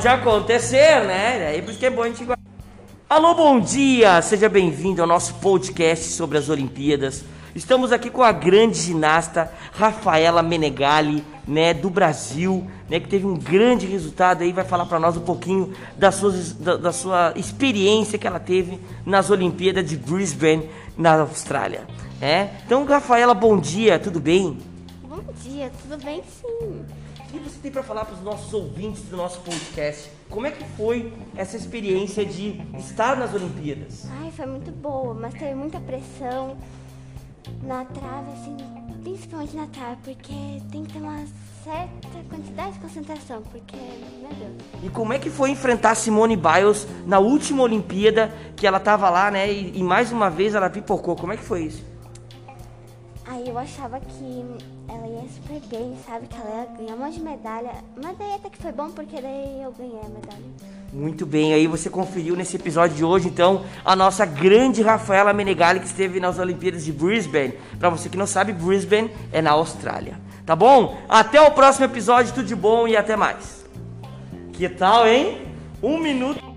De acontecer, né? Aí por isso que é bom a gente. Alô, bom dia! Seja bem-vindo ao nosso podcast sobre as Olimpíadas. Estamos aqui com a grande ginasta Rafaela Menegali, né, do Brasil, né, que teve um grande resultado aí, vai falar para nós um pouquinho da sua, da, da sua experiência que ela teve nas Olimpíadas de Brisbane, na Austrália. É? Então, Rafaela, bom dia, tudo bem? Bom dia, tudo bem sim. O que você tem para falar para os nossos ouvintes do nosso podcast? Como é que foi essa experiência de estar nas Olimpíadas? Ai, foi muito boa, mas teve muita pressão na trave, assim, principalmente na trave, porque tem que ter uma certa quantidade de concentração, porque, meu Deus. E como é que foi enfrentar Simone Biles na última Olimpíada, que ela tava lá, né, e, e mais uma vez ela pipocou? Como é que foi isso? Eu achava que ela ia super bem, sabe? Que ela ia ganhar um monte de medalha. Mas daí até que foi bom, porque daí eu ganhei a medalha. Muito bem, aí você conferiu nesse episódio de hoje, então, a nossa grande Rafaela Menegali, que esteve nas Olimpíadas de Brisbane. Para você que não sabe, Brisbane é na Austrália. Tá bom? Até o próximo episódio, tudo de bom e até mais. Que tal, hein? Um minuto.